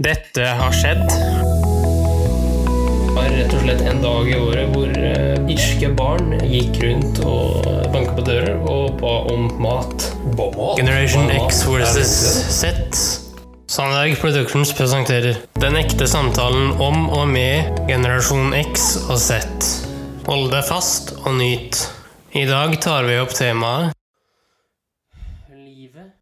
Dette har skjedd. Det var rett og slett en dag i året hvor eh, irske barn gikk rundt og banket på dører og ba om mat. Generation X versus Z. Sandberg Productions presenterer Den ekte samtalen om og med generasjon X og Z. Hold deg fast og nyt. I dag tar vi opp temaet Livet.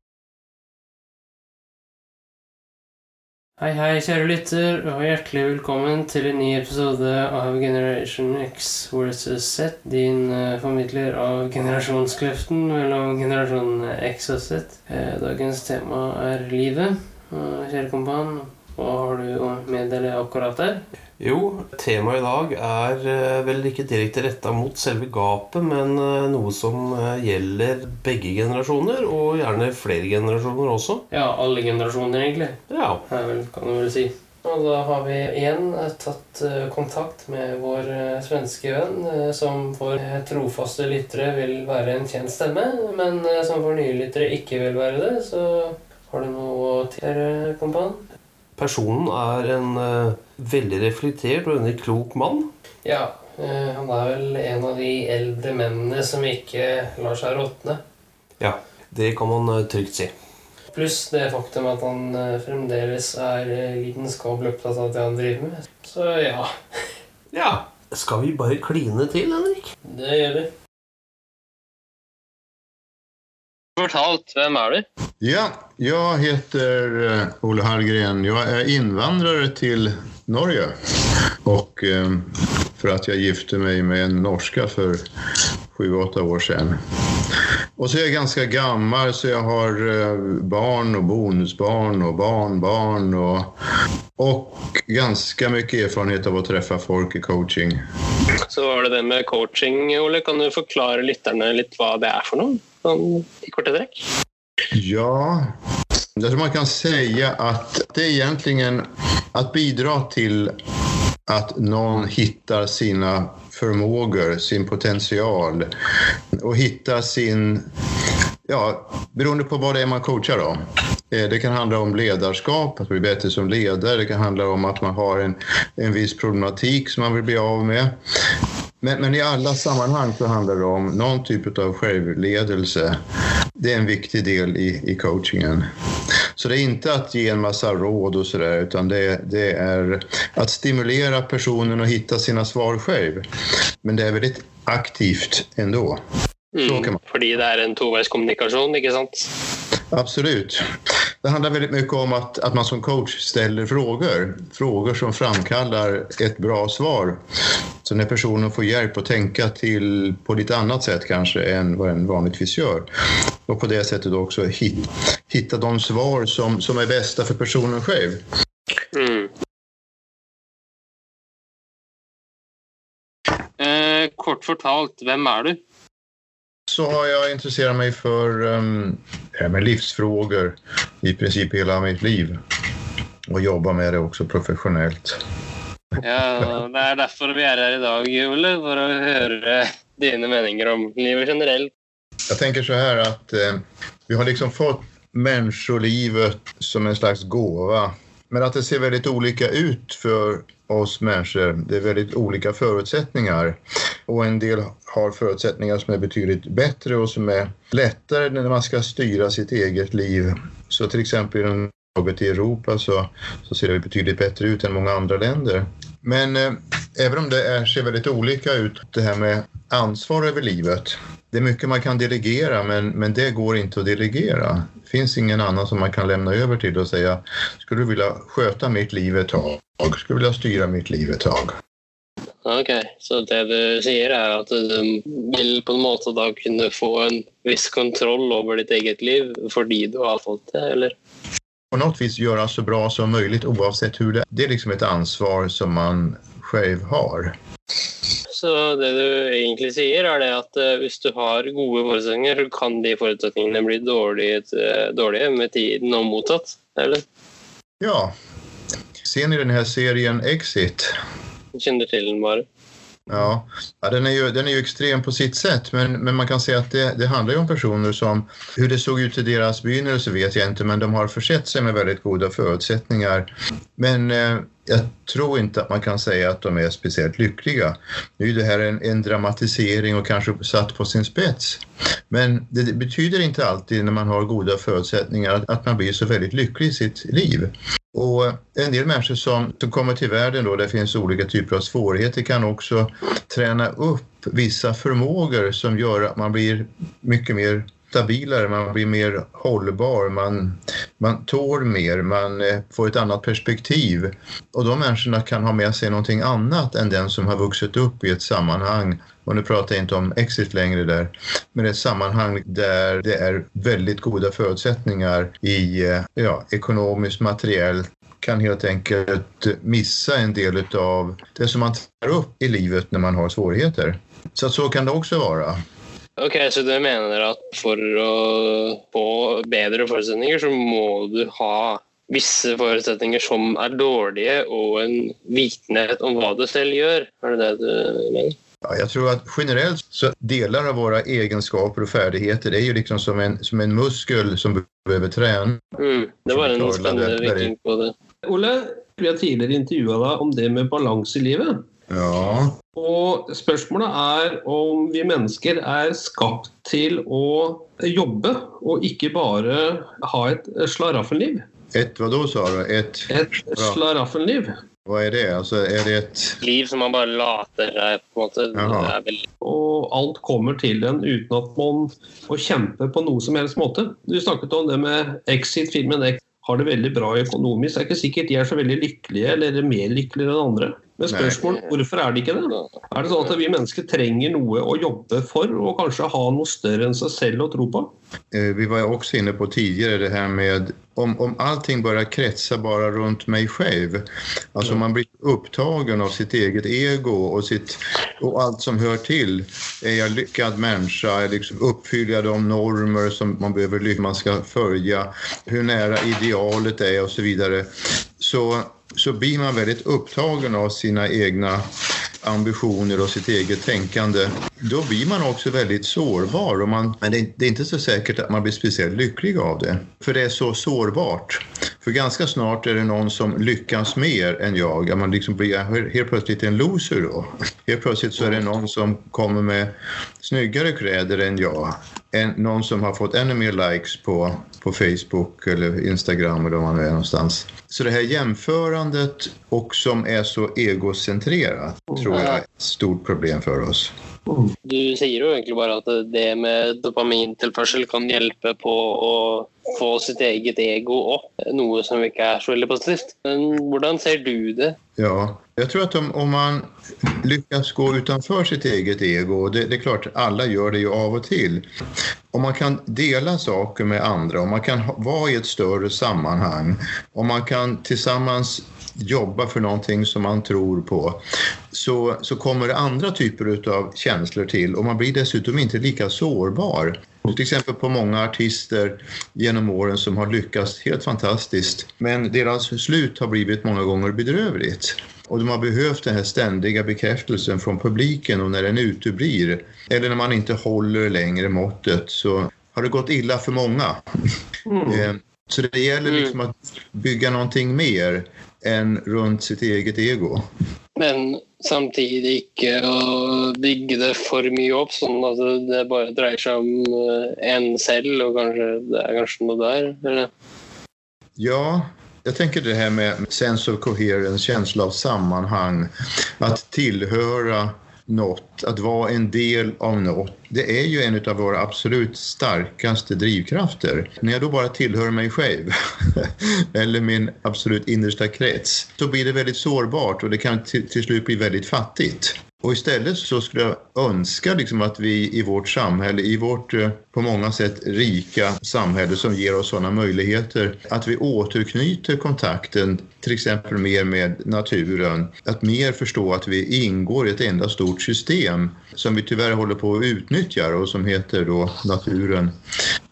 Hei, hei, kjære lytter, og hjertelig velkommen til en ny episode av Generation X vs. Z, din eh, formidler av generasjonskløften mellom generasjon X og Z. Eh, dagens tema er livet. Og kjære kompan, hva har du å meddele akkurat der? Jo, temaet i dag er eh, vel ikke direkte retta mot selve gapet, men eh, noe som eh, gjelder begge generasjoner, og gjerne flere generasjoner også. Ja, alle generasjoner, egentlig. Ja, vel, kan du vel si. Og da har vi igjen tatt eh, kontakt med vår svenske venn, eh, som for trofaste lyttere vil være en kjent stemme, men som for nye lyttere ikke vil være det. Så har du noe å tilføye, kompan? Personen er en eh, veldig reflektert og veldig klok mann. Ja, eh, han er vel en av de eldre mennene som ikke lar seg råtne. Ja, det kan man eh, trygt si. Pluss det faktum at han eh, fremdeles er eh, lidenskapelig opptatt av det han driver med. Så ja, Ja, skal vi bare kline til, Henrik? det gjør vi. Fortalt, hvem er du? Ja, jag heter eh, Olle Hallgren. Jag är invandrare till Norge. Och eh, för att jag gifte mig med en norska för sju, åtta år sedan. Och så är jag ganska gammal så jag har eh, barn och bonusbarn och barnbarn och, och ganska mycket erfarenhet av att träffa folk i coaching. Så var det det med coaching, Olle? Kan du förklara lytterne litt det är för något? I korta drag? Ja, jag tror man kan säga att det är egentligen att bidra till att någon hittar sina förmågor, sin potential och hittar sin, ja, beroende på vad det är man coachar då. Eh, det kan handla om ledarskap, att bli bättre som ledare. Det kan handla om att man har en, en viss problematik som man vill bli av med. Men, men i alla sammanhang så handlar det om någon typ av självledelse. Det är en viktig del i, i coachingen. Så det är inte att ge en massa råd och sådär, utan det, det är att stimulera personen att hitta sina svar själv. Men det är väldigt aktivt ändå. Kan man. Fordi det er en toveiskommunikasjon, ikke sant? Absolut. Det handlar väldigt mycket om att, att man som coach ställer frågor. Frågor som framkallar ett bra svar. Så när personen får hjälp att tänka till på lite annat sätt kanske än vad den vanligtvis gör. Och på det sättet också hitta, hitta de svar som, som är bästa för personen själv. Mm. Eh, kort fortalt, vem är du? Så har jag intresserat mig för um, här med livsfrågor i princip hela mitt liv. Och jobbar med det också professionellt. Ja, Det er derfor vi er her i dag, Ole. For å høre dine meninger om livet generelt. Jag tänker så här att eh, vi har liksom fått människolivet som en slags gåva. Men att det ser väldigt olika ut för oss människor. Det är väldigt olika förutsättningar. Och en del har förutsättningar som är betydligt bättre och som är lättare när man ska styra sitt eget liv. Så till exempel inom i Europa så, så ser det betydligt bättre ut än många andra länder. Men eh, även om det är, ser väldigt olika ut, det här med ansvar över livet. Det är mycket man kan delegera, men, men det går inte att delegera. Det finns ingen annan som man kan lämna över till och säga, skulle du vilja sköta mitt liv ett tag? Skulle du vilja styra mitt liv ett tag? Ok, Så det du sier, er at du vil på en måte da kunne få en viss kontroll over ditt eget liv fordi du har fått det, eller? På något vis göra så bra som möjligt oavsett hur det Det är liksom ett ansvar som man själv har. Så det du egentlig sier, er det at eh, hvis du har gode forutsetninger, så kan de forutsetningene bli dårlige, eh, dårlige med tiden og mottatt, eller? Ja. Ser ni den här serien Exit? Kände till den bara. Ja, ja den, är ju, den är ju extrem på sitt sätt men, men man kan säga att det, det handlar ju om personer som, hur det såg ut i deras begynnelse vet jag inte men de har försett sig med väldigt goda förutsättningar. Men eh, jag tror inte att man kan säga att de är speciellt lyckliga. Nu är det här en, en dramatisering och kanske satt på sin spets. Men det, det betyder inte alltid när man har goda förutsättningar att, att man blir så väldigt lycklig i sitt liv. Och en del människor som, som kommer till världen då, där finns olika typer av svårigheter kan också träna upp vissa förmågor som gör att man blir mycket mer stabilare, man blir mer hållbar, man, man tål mer, man eh, får ett annat perspektiv. Och de människorna kan ha med sig någonting annat än den som har vuxit upp i ett sammanhang och nu pratar jag inte om exit längre där, men ett sammanhang där det är väldigt goda förutsättningar i eh, ja, ekonomiskt, materiellt, kan helt enkelt missa en del av det som man tar upp i livet när man har svårigheter. Så så kan det också vara. Ok, Så du mener at for å få bedre forutsetninger, så må du ha visse forutsetninger som er dårlige, og en vitenhet om hva du selv gjør? Er det det du mener? Ja, jag tror att generellt så delar av våra egenskaper och färdigheter är ju liksom som en, som en muskel som behöver träna. Mm, det var en spännande vinkling på det. Olle, vi har tidigare intervjuat dig om det med balans i livet. Ja. Og spørsmålet er om vi mennesker er skapt til å jobbe, og ikke bare ha et slaraffenliv. Ett vad då sa du? Ett, et slaraffenliv. Vad är det? Alltså, är det ett... Liv som man bara later seg på en måte. Veldig... Og alt kommer til en uten at man må kjempe på noe som helst måte. Du snakket om det med Exit-filmen X har det veldig bra økonomisk. Det er ikke sikkert de er så veldig lykkelige eller mer lykkelige enn andre. Men spørsmål, hvorfor er de ikke det? Er det sånn at vi mennesker trenger noe å jobbe for, og kanskje ha noe større enn seg selv å tro på? Eh, vi var också inne på tidigare det här med om, om allting börjar kretsa bara runt mig själv. Alltså man blir upptagen av sitt eget ego och, sitt, och allt som hör till. Är jag lyckad människa? Liksom uppfyller jag de normer som man behöver man ska följa? Hur nära idealet är och så vidare. Så så blir man väldigt upptagen av sina egna ambitioner och sitt eget tänkande. Då blir man också väldigt sårbar. Och man, men det är inte så säkert att man blir speciellt lycklig av det. För det är så sårbart. För ganska snart är det någon som lyckas mer än jag. Man liksom blir helt plötsligt en loser då. Helt plötsligt så är det någon som kommer med snyggare kläder än jag. En, någon som har fått ännu mer likes på, på Facebook eller Instagram eller var man är någonstans. Så det här jämförandet och som är så egocentrerat tror jag är ett stort problem för oss. Du säger ju egentligen bara att det med dopamintillförsel kan hjälpa på att få sitt eget ego opp, noe som inte är så veldig positivt. Men hur ser du det? Ja, jag tror att om, om man lyckas gå utanför sitt eget ego, det, det är klart alla gör det ju av och till. Om man kan dela saker med andra, om man kan vara i ett större sammanhang, om man kan tillsammans jobba för någonting som man tror på så, så kommer det andra typer av känslor till och man blir dessutom inte lika sårbar. Till exempel på många artister genom åren som har lyckats helt fantastiskt men deras slut har blivit många gånger bedrövligt. Och de har behövt den här ständiga bekräftelsen från publiken och när den uteblir eller när man inte håller längre måttet så har det gått illa för många. Mm. Eh, så det gäller liksom att bygga någonting mer än runt sitt eget ego. Men samtidigt inte eh, att bygga det för mycket upp så alltså, att det bara dreier sig om eh, en själv och kanske det är kanske något där? Eller? Ja, jag tänker det här med sense of coherence, känsla av sammanhang, att tillhöra något, att vara en del av något, det är ju en av våra absolut starkaste drivkrafter. När jag då bara tillhör mig själv, eller min absolut innersta krets, så blir det väldigt sårbart och det kan till, till slut bli väldigt fattigt. Och istället så skulle jag önska liksom att vi i vårt samhälle, i vårt, eh, på många sätt rika samhälle som ger oss sådana möjligheter. Att vi återknyter kontakten till exempel mer med naturen. Att mer förstå att vi ingår i ett enda stort system som vi tyvärr håller på att utnyttja och som heter då naturen.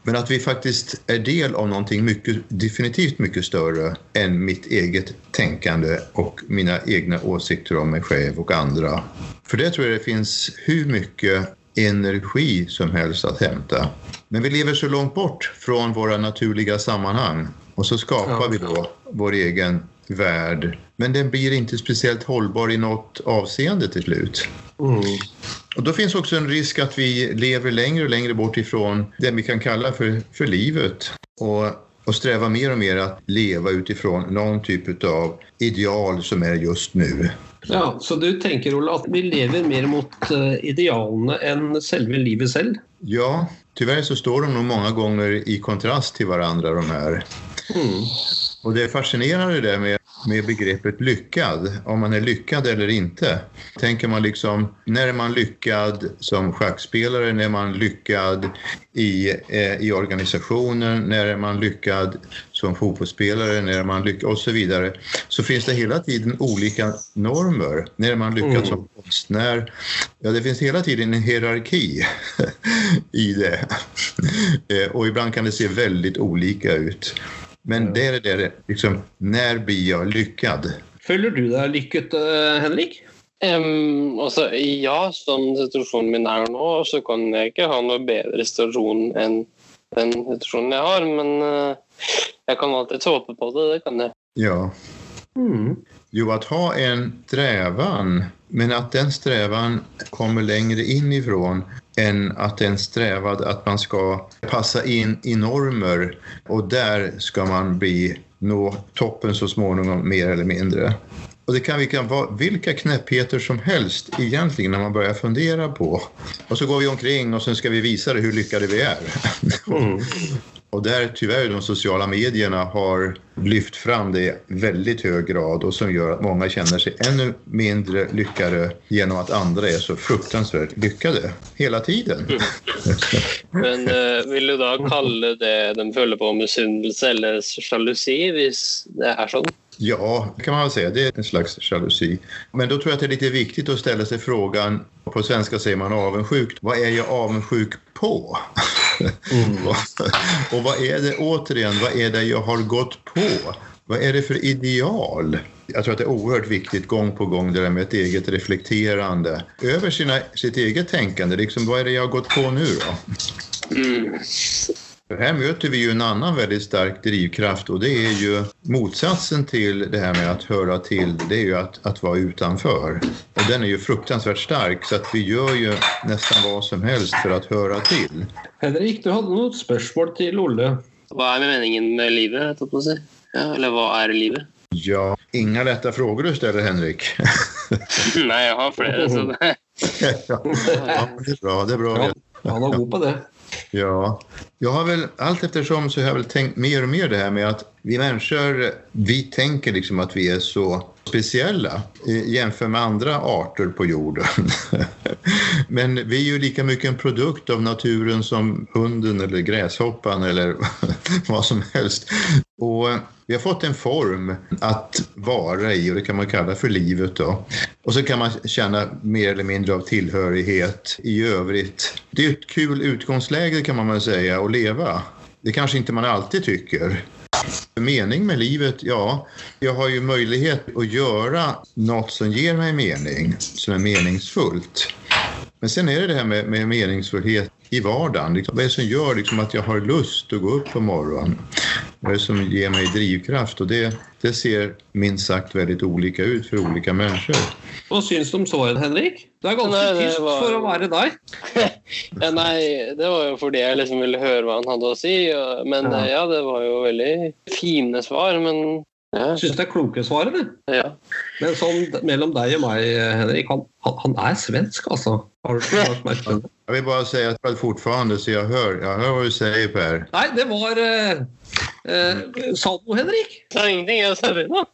Men att vi faktiskt är del av någonting mycket, definitivt mycket större än mitt eget tänkande och mina egna åsikter om mig själv och andra. För det tror jag det finns hur mycket energi som helst att hämta. Men vi lever så långt bort från våra naturliga sammanhang och så skapar ja. vi då vår egen värld. Men den blir inte speciellt hållbar i något avseende till slut. Mm. Och då finns också en risk att vi lever längre och längre bort ifrån det vi kan kalla för, för livet. Och och sträva mer och mer att leva utifrån någon typ av ideal som är just nu. Ja, Så du tänker Ola, att vi lever mer mot eh, idealen än själva livet själv? Ja, tyvärr så står de nog många gånger i kontrast till varandra de här. Mm. Och det är fascinerande det med med begreppet lyckad, om man är lyckad eller inte. Tänker man liksom, när är man lyckad som schackspelare, när är man lyckad i, eh, i organisationen, när är man lyckad som fotbollsspelare, när är man lyckad och så vidare. Så finns det hela tiden olika normer. När är man lyckad mm. som konstnär? Ja, det finns hela tiden en hierarki i det. Eh, och ibland kan det se väldigt olika ut. Men det är det, liksom, när blir jag lyckad? Føler du deg lykket, eh, Henrik? Um, altså, ja, sånn situasjonen min er nå, så kan jeg ikke ha noe bedre situasjon enn den situasjonen jeg har. Men uh, jeg kan alltid håpe på det, det kan jeg. Ja. Mm. Jo, att ha en strävan, men att den strävan kommer längre inifrån än att den strävad att man ska passa in i normer och där ska man bli, nå toppen så småningom mer eller mindre. Och det kan, kan vara vilka knäppheter som helst egentligen när man börjar fundera på. Och så går vi omkring och sen ska vi visa det hur lyckade vi är. Mm. Och där tyvärr de sociala medierna har lyft fram det i väldigt hög grad och som gör att många känner sig ännu mindre lyckade genom att andra är så fruktansvärt lyckade hela tiden. Mm. Men uh, vill du då kalla det de följer på misunnelse eller jalusi, det är så? Ja, det kan man väl säga. Det är en slags jalusi. Men då tror jag att det är lite viktigt att ställa sig frågan, på svenska säger man avundsjuk, vad är jag avundsjuk på? Mm. och vad är det, återigen, vad är det jag har gått på? Vad är det för ideal? Jag tror att det är oerhört viktigt gång på gång det där med ett eget reflekterande över sina, sitt eget tänkande. Liksom, vad är det jag har gått på nu då? Mm. Här möter vi ju en annan väldigt stark drivkraft och det är ju motsatsen till det här med att höra till, det är ju att, att vara utanför. Och den är ju fruktansvärt stark så att vi gör ju nästan vad som helst för att höra till. Henrik, du hade något spörsmål till Olle. Vad är meningen med livet? Ja, eller vad är livet? Ja, inga lätta frågor du ställer Henrik. Nej, jag har flera. Så ja, det är bra. Det är bra. Ja, han var god på det. Ja, jag har väl allt eftersom så har jag väl tänkt mer och mer det här med att vi människor, vi tänker liksom att vi är så speciella jämfört med andra arter på jorden. Men vi är ju lika mycket en produkt av naturen som hunden eller gräshoppan eller vad som helst. Och vi har fått en form att vara i och det kan man kalla för livet då. Och så kan man känna mer eller mindre av tillhörighet i övrigt. Det är ett kul utgångsläge kan man väl säga att leva. Det kanske inte man alltid tycker. Mening med livet, ja, jag har ju möjlighet att göra något som ger mig mening, som är meningsfullt. Men sen är det det här med, med meningsfullhet i vardagen. Liksom, vad är det som gör liksom, att jag har lust att gå upp på morgonen? Vad är det som ger mig drivkraft? Och det, det ser minst sagt väldigt olika ut för olika människor. Vad syns du om så, Henrik? Du är ganska tyst var... för att vara dig. ja, nej, det var ju för det jag liksom ville höra vad han hade att säga. Men ja. ja, det var ju väldigt fina svar. Men ja. Jag syns det är kloka svar. Det. Ja. Men sånn mellan dig och mig, Henrik, han, han, han är svensk alltså. Har du lagt till det? Jag vill bara säga att fortfarande så jag hör, jag hör vad du säger Per. Nej, det var... Eh, eh, sa du Henrik? Sa ingenting, jag sa det.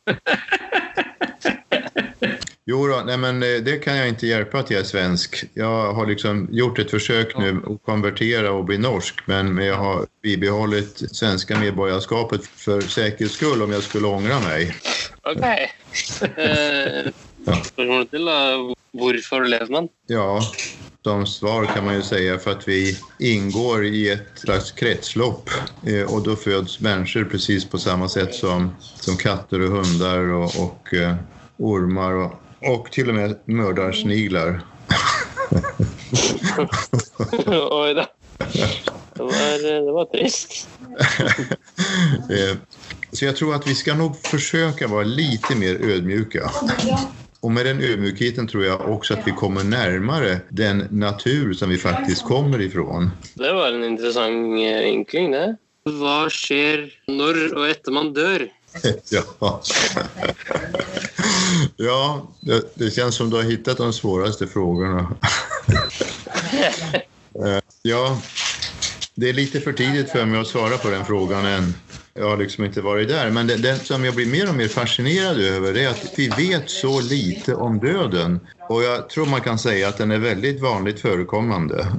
Jo då, nej men eh, det kan jag inte hjälpa att jag är svensk. Jag har liksom gjort ett försök nu att konvertera och bli norsk men, jag har bibehållit svenska medborgarskapet för säkerhets skull om jag skulle ångra mig. Okej. Eh, Ja. Spørsmålet til da, hvorfor lever man? Ja, som svar kan man ju säga för att vi ingår i ett slags kretslopp eh, och då föds människor precis på samma sätt som, som katter och hundar och, och eh, ormar och, och till och med mördarsniglar. Oi da. Det var, det var trist. Eh, Så jag tror att vi ska nog försöka vara lite mer ödmjuka. Och med den ödmjukheten tror jag också att vi kommer närmare den natur som vi faktiskt kommer ifrån. Det var en interessant eh, vinkling, det. Hva skjer når og etter man dør? Ja, ja det, känns som du har hittat de svåraste frågorna. Eh, ja, det är lite för tidigt för mig att svara på den frågan än. Jag har liksom inte varit där. Men det, det som jag blir mer och mer fascinerad över är att vi vet så lite om döden. Och jag tror man kan säga att den är väldigt vanligt förekommande.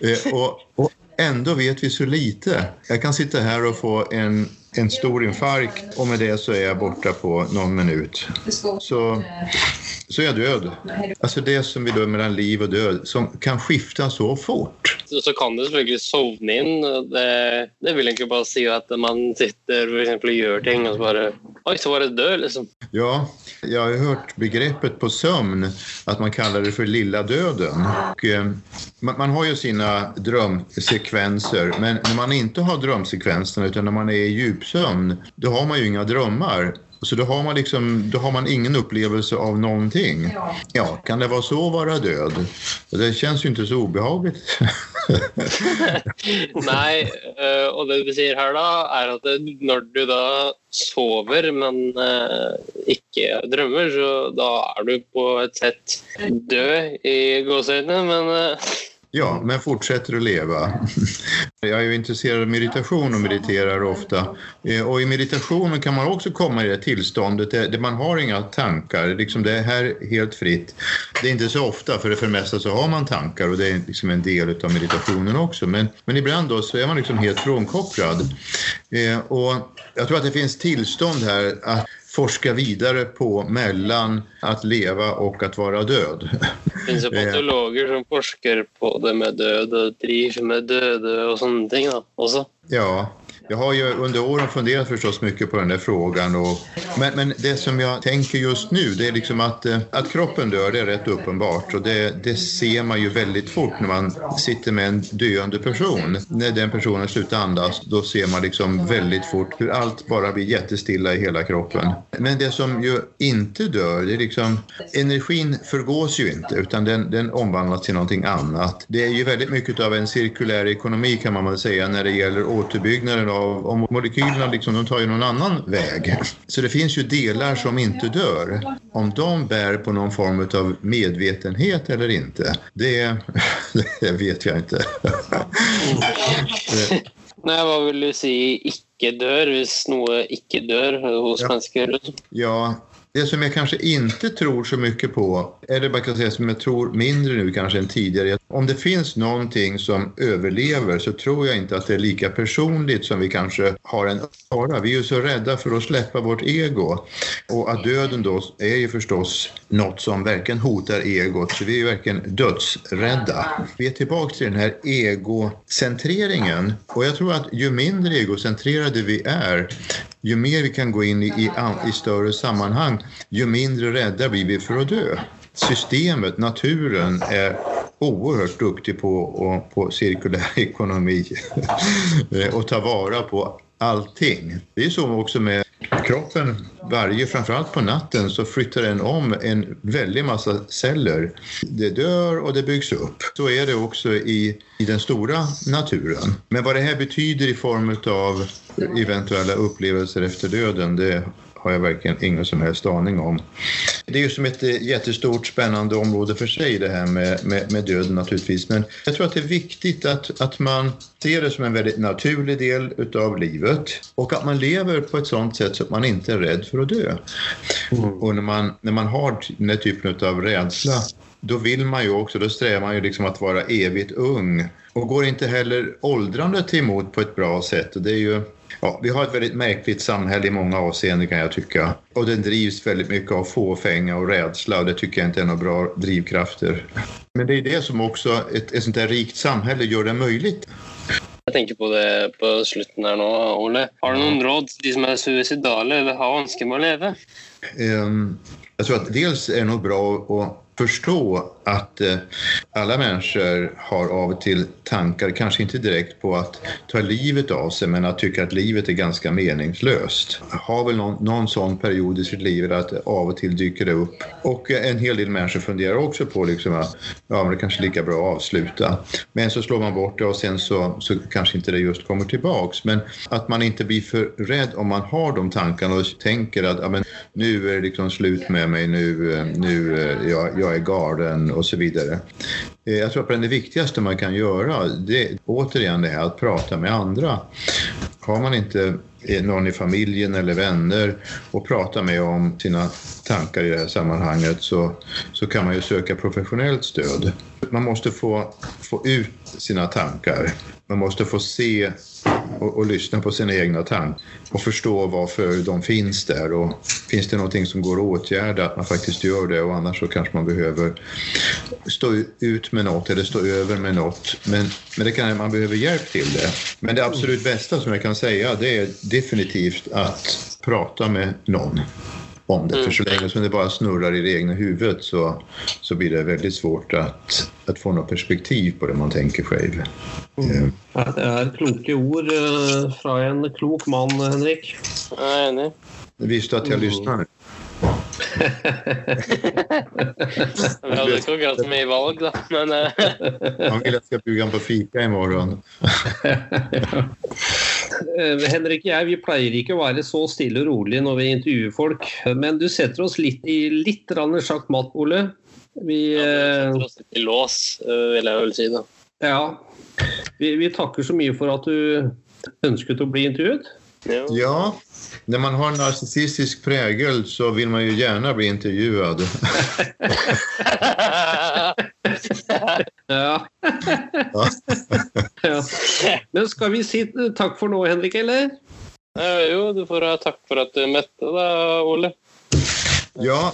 Eh, och, och ändå vet vi så lite. Jag kan sitta här och få en, en stor infarkt och med det så är jag borta på någon minut. Så, så är jag död. Alltså det som vi då mellan liv och död som kan skifta så fort. Så, så kan det selvfølgelig sovne inn. og Det, det vil egentlig bare si at man sitter eksempel, og gjør ting, og så bare Oi, så var det død, liksom. Ja, jag har hört begreppet på sömn att man kallar det för lilla döden. Och, eh, man, man har ju sina drömsekvenser men när man inte har drömsekvenserna utan när man är i djupsömn då har man ju inga drömmar. Så då har man liksom, då har man ingen upplevelse av någonting. Ja, kan det vara så att vara död? Det känns ju inte så obehagligt. Nei, eh, og det du sier her da, er at det, når du da sover, men eh, ikke drømmer, så da er du på et sett død i gåseøynene, men eh, Ja, men fortsätter att leva. Jag är ju intresserad av meditation och mediterar ofta. Eh, och i meditationen kan man också komma i det tillståndet eh, där man har inga tankar. Liksom det är här helt fritt. Det är inte så ofta, för det för det mesta så har man tankar och det är liksom en del av meditationen också. Men, men ibland då så är man liksom helt frånkopplad. Eh, och jag tror att det finns tillstånd här att forska vidare på mellan att leva och att vara död. det finnes jo patologer som forsker på det med død og driver med ting da, også. Ja, jag har ju under åren funderat förstås mycket på den där frågan. Och, men, men det som jag tänker just nu det är liksom att, eh, att kroppen dör, det är rätt uppenbart. Och det, det ser man ju väldigt fort när man sitter med en döende person. När den personen slutar andas, då ser man liksom väldigt fort hur allt bara blir jättestilla i hela kroppen. Men det som ju inte dör, det är liksom energin förgås ju inte utan den, den omvandlas till någonting annat. Det är ju väldigt mycket av en cirkulär ekonomi kan man väl säga när det gäller återbyggnaden av om molekylerna liksom, de tar ju någon annan väg. Så det finns ju delar som inte dör. Om de bär på någon form av medvetenhet eller inte, det, det vet jag inte. Nei, hva vil du si ikke dør, hvis noe ikke dør hos Ja. mennesker? Ja, det som jag kanske inte tror så mycket på, eller man kan säga som jag tror mindre nu kanske än tidigare, om det finns någonting som överlever så tror jag inte att det är lika personligt som vi kanske har en fara. Vi är ju så rädda för att släppa vårt ego. Och att döden då är ju förstås något som verkligen hotar egot, så vi är ju verkligen dödsrädda. Vi är tillbaka till den här egocentreringen. Och jag tror att ju mindre egocentrerade vi är, ju mer vi kan gå in i, i, i större sammanhang, ju mindre rädda blir vi för att dö. Systemet, naturen, är oerhört duktig på, och, på cirkulär ekonomi eh, och ta vara på allting. Det är så också med kroppen. Varje, framförallt på natten, så flyttar den om en väldig massa celler. Det dör och det byggs upp. Så är det också i, i den stora naturen. Men vad det här betyder i form av eventuella upplevelser efter döden, det har jag verkligen ingen som helst aning om. Det är ju som ett eh, jättestort spännande område för sig det här med, med, med döden naturligtvis. Men jag tror att det är viktigt att, att man ser det som en väldigt naturlig del utav livet och att man lever på ett sådant sätt så att man inte är rädd för att dö. Mm. Och när man, när man har den här typen av rädsla då vill man ju också, då strävar man ju liksom att vara evigt ung och går inte heller åldrandet emot på ett bra sätt. Och det är ju, ja, vi har ett väldigt märkligt samhälle i många avseenden kan jag tycka. Och den drivs väldigt mycket av fåfänga och rädsla och det tycker jag inte är några bra drivkrafter. Men det är det som också ett, ett sånt här rikt samhälle gör det möjligt. Jag tänker på det på slutet här nu, Olle. Har du någon råd till de som är suicidala eller har med att leva? Um, jag tror att dels är det nog bra att förstå att eh, alla människor har av och till tankar, kanske inte direkt på att ta livet av sig, men att tycka att livet är ganska meningslöst. Har väl någon, någon sån period i sitt liv att av och till dyker det upp. Och en hel del människor funderar också på liksom att ja, men det kanske är lika bra att avsluta. Men så slår man bort det och sen så, så kanske inte det just kommer tillbaks. Men att man inte blir för rädd om man har de tankarna och tänker att ja, men nu är det liksom slut med mig, nu, eh, nu eh, jag, jag, jag är galen och så vidare. Eh, jag tror att det viktigaste man kan göra, det är återigen det här att prata med andra. Har man inte någon i familjen eller vänner och prata med om sina tankar i det här sammanhanget så, så kan man ju söka professionellt stöd. Man måste få, få ut sina tankar. Man måste få se och, och, lyssna på sina egna tankar och förstå varför de finns där. Och finns det någonting som går att åtgärda, att man faktiskt gör det och annars så kanske man behöver stå ut med något eller stå över med något. Men, men det kan, man behöver hjälp till det. Men det absolut bästa som jag kan säga det är definitivt att prata med någon om det. Mm. För så länge som det bara snurrar i det egna huvudet så, så blir det väldigt svårt att, att få något perspektiv på det man tänker själv. Mm. Det är kloka ord eh, från en klok man, Henrik. Jag är enig. Visste att jag mm. Lyssnar? Vi hade konkurrens med i valg. Men, eh. Han vill att jag ska bjuda honom på fika imorgon. Eh, Henrik og jeg vi pleier ikke å være så stille og rolig når vi intervjuer folk. Men du setter oss litt i litt sjakkmatt, Ole. Vi ja, setter oss litt i lås, vil jeg vel si. da. Ja. Vi, vi takker så mye for at du önskat att bli intervjuad. Ja. när man har narcissistisk prägel så vill man ju gärna bli intervjuad. ja. ja. Men ska vi si tack för nu, Henrik, eller? Ja, jo, du får ha tack för att du mätte då, Olle. Ja,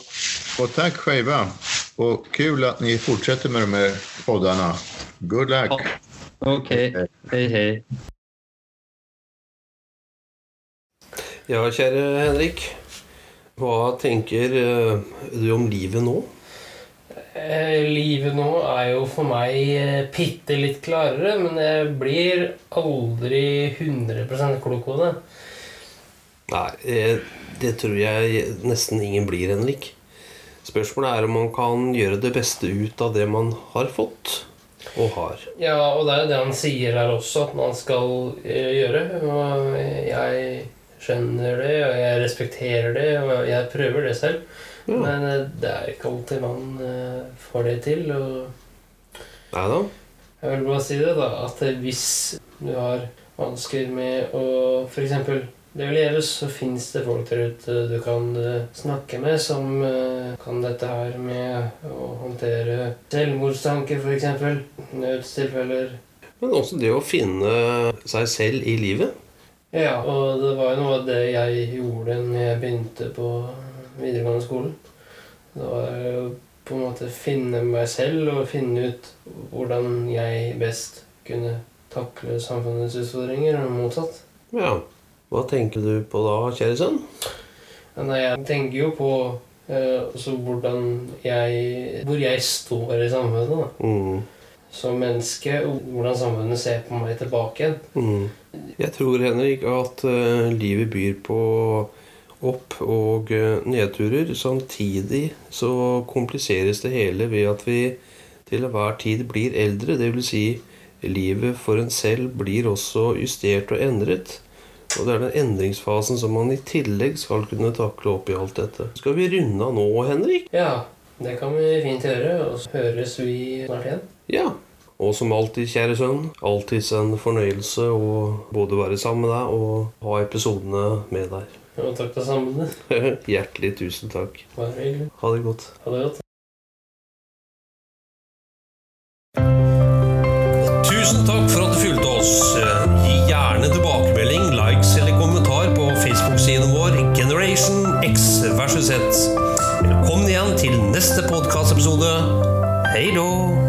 och tack själva. Och kul att ni fortsätter med de här poddarna. Good luck. Okej, okay. hej hej. Ja, käre Henrik. Vad tänker eh, du om livet nu? Eh, livet nu är ju för mig eh, pitte lite klarare, men jag blir aldrig 100% klok på det. Nej, det tror jag nästan ingen blir, Henrik. Spørsmålet är om man kan göra det bästa ut av det man har fått och har. Ja, och det är det han säger här också, att man ska göra. Jag skjønner det, og jeg respekterer det, og jeg prøver det selv. Ja. Men eh, det er ikke alltid man uh, får det til. Og Nei da. Jeg vil bare si det, da, at hvis du har vansker med å f.eks. leveres, så fins det folk der ute du kan uh, snakke med som kan dette her med å håndtere selvmordstanker, f.eks. Nødstilfeller. Men også det å finne seg selv i livet. Ja, og det var jo noe av det jeg gjorde når jeg begynte på videregående skole. Det var på en måte finne meg selv og finne ut hvordan jeg best kunne takle samfunnets utfordringer, og motsatt. Ja. Hva tenker du på da, kjære sønn? Ja, jeg tenker jo på eh, hvordan jeg Hvor jeg står i samfunnet. da. Mm som menneske, og hvordan samfunnet ser på meg tilbake igjen. Mm. Jeg tror Henrik, at uh, livet byr på opp- og uh, nedturer. Samtidig så kompliseres det hele ved at vi til enhver tid blir eldre. Det vil si, livet for en selv blir også justert og endret. Og det er den endringsfasen som man i tillegg skal kunne takle opp i alt dette. Skal vi runde av nå, Henrik? Ja, det kan vi fint gjøre. Og så høres vi snart igjen. Ja. Og som alltid, kjære sønn, alltids en fornøyelse å både være sammen med deg og ha episodene med deg. Og takk det samme. Hjertelig tusen takk. Ha det godt. Ha det godt. Tusen takk for at du fulgte oss. Gi gjerne tilbakemelding, likes eller kommentar på Facebook-siden vår Generation X versus Z. Velkommen igjen til neste podkastepisode. Hei då!